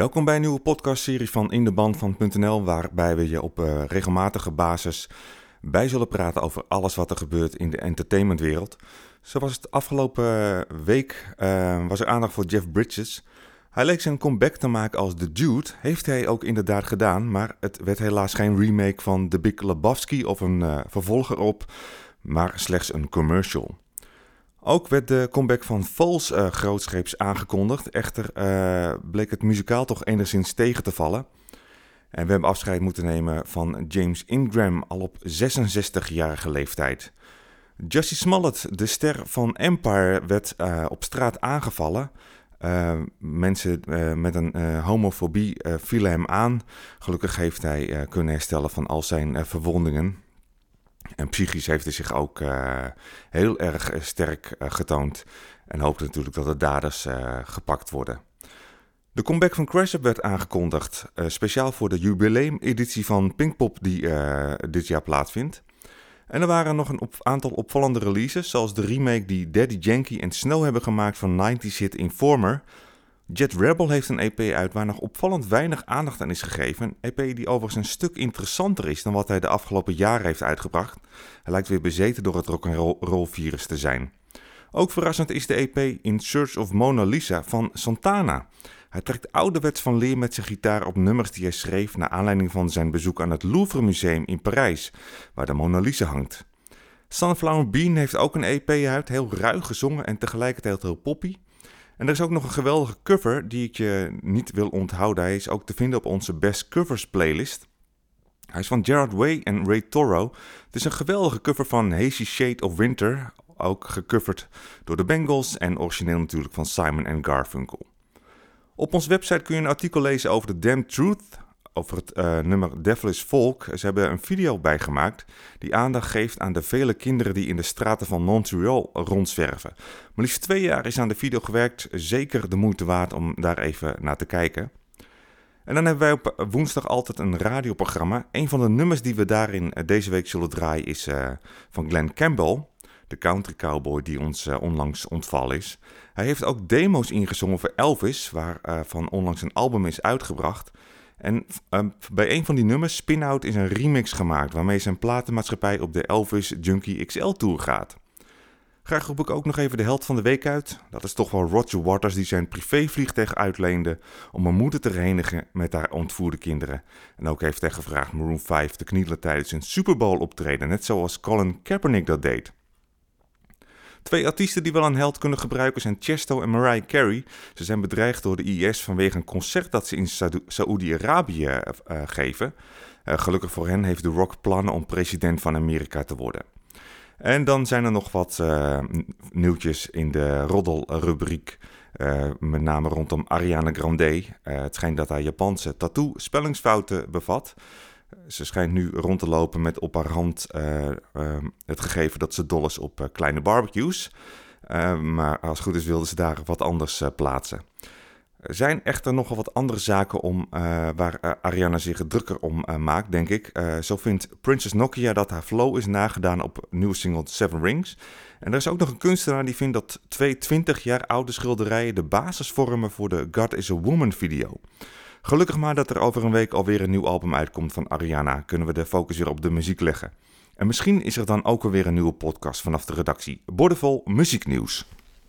Welkom bij een nieuwe podcastserie van In de Band van.nl, waarbij we je op uh, regelmatige basis bij zullen praten over alles wat er gebeurt in de entertainmentwereld. Zo was het afgelopen eh, week, uh, was er aandacht voor Jeff Bridges. Hij leek zijn comeback te maken als The Dude, heeft hij ook inderdaad gedaan, maar het werd helaas geen remake van The Big Lebowski of een vervolger op, maar slechts een commercial. Ook werd de comeback van Falls uh, grootscheeps aangekondigd. Echter uh, bleek het muzikaal toch enigszins tegen te vallen. En we hebben afscheid moeten nemen van James Ingram al op 66-jarige leeftijd. Jussie Smollett, de ster van Empire, werd uh, op straat aangevallen. mensen met een homofobie vielen hem aan. Gelukkig heeft hij kunnen herstellen van al zijn verwondingen. En psychisch heeft hij zich ook uh, heel erg uh, sterk uh, getoond. En hoopt natuurlijk dat de daders gepakt worden. De comeback van Crash werd aangekondigd. speciaal voor de jubileumeditie van Pinkpop die dit jaar plaatsvindt. En er waren nog een aantal opvallende releases. Zoals de remake die Daddy Yankee en Snow hebben gemaakt van 90s hit Informer. Jet Rebel heeft een EP uit waar nog opvallend weinig aandacht aan is gegeven. Een EP die overigens een stuk interessanter is dan wat hij de afgelopen jaren heeft uitgebracht. Hij lijkt weer bezeten door het rock'n'roll virus te zijn. Ook verrassend is de EP In Search of Mona Lisa van Santana. Hij trekt ouderwets van leer met zijn gitaar op nummers die hij schreef naar aanleiding van zijn bezoek aan het Louvre Museum in Parijs, waar de Mona Lisa hangt. Sunflower Bean heeft ook een EP uit, heel ruig gezongen en tegelijkertijd heel poppy. En er is ook nog een geweldige cover die ik je niet wil onthouden. Hij is ook te vinden op onze Best Covers playlist. Hij is van Gerard Way en Ray Toro. Het is een geweldige cover van Hazy Shade of Winter. Ook gecoverd door de Bengals en origineel natuurlijk van Simon Garfunkel. Op onze website kun je een artikel lezen over de Damn Truth over het uh, nummer Devilish Folk. Ze hebben een video bijgemaakt die aandacht geeft aan de vele kinderen die in de straten van Montreal rondzwerven. Maar liefst twee jaar is aan de video gewerkt, zeker de moeite waard om daar even naar te kijken. En dan hebben wij op woensdag altijd een radioprogramma. Een van de nummers die we daarin eh, deze week zullen draaien is uh, van Glenn Campbell, de country cowboy die ons onlangs ontvallen is. Hij heeft ook demo's ingezongen voor Elvis, waarvan onlangs een album is uitgebracht. En uh, bij een van die nummers, Spinout, is een remix gemaakt waarmee zijn platenmaatschappij op de Elvis Junkie XL Tour gaat. Graag roep ik ook nog even de held van de week uit. Dat is toch wel Roger Waters die zijn privévliegtuig uitleende om een moeder te renigen met haar ontvoerde kinderen. En ook heeft hij gevraagd Maroon 5 te knielen tijdens een Super Bowl optreden, net zoals Colin Kaepernick dat deed. Twee artiesten die wel een held kunnen gebruiken zijn Chesto en Mariah Carey. Ze zijn bedreigd door de IS vanwege een concert dat ze in Saoedi-Arabië uh, geven. Uh, gelukkig voor hen heeft The Rock plannen om president van Amerika te worden. En dan zijn er nog wat nieuwtjes in de roddelrubriek. Met name rondom Ariana Grande. Het schijnt dat haar Japanse tattoo spellingsfouten bevat. Ze schijnt nu rond te lopen met op haar hand uh, uh, het gegeven dat ze dol is op uh, kleine barbecues. maar als het goed is wilden ze daar wat anders plaatsen. Er zijn echter nogal wat andere zaken om, waar Ariana zich drukker om maakt, denk ik. zo vindt Princess Nokia dat haar flow is nagedaan op nieuwe single Seven Rings. En er is ook nog een kunstenaar die vindt dat twee 20 jaar oude schilderijen de basis vormen voor de God is a Woman video. Gelukkig maar dat er over een week alweer een nieuw album uitkomt van Ariana. Kunnen we de focus weer op de muziek leggen. En misschien is er dan ook alweer een nieuwe podcast vanaf de redactie. Bordevol muzieknieuws.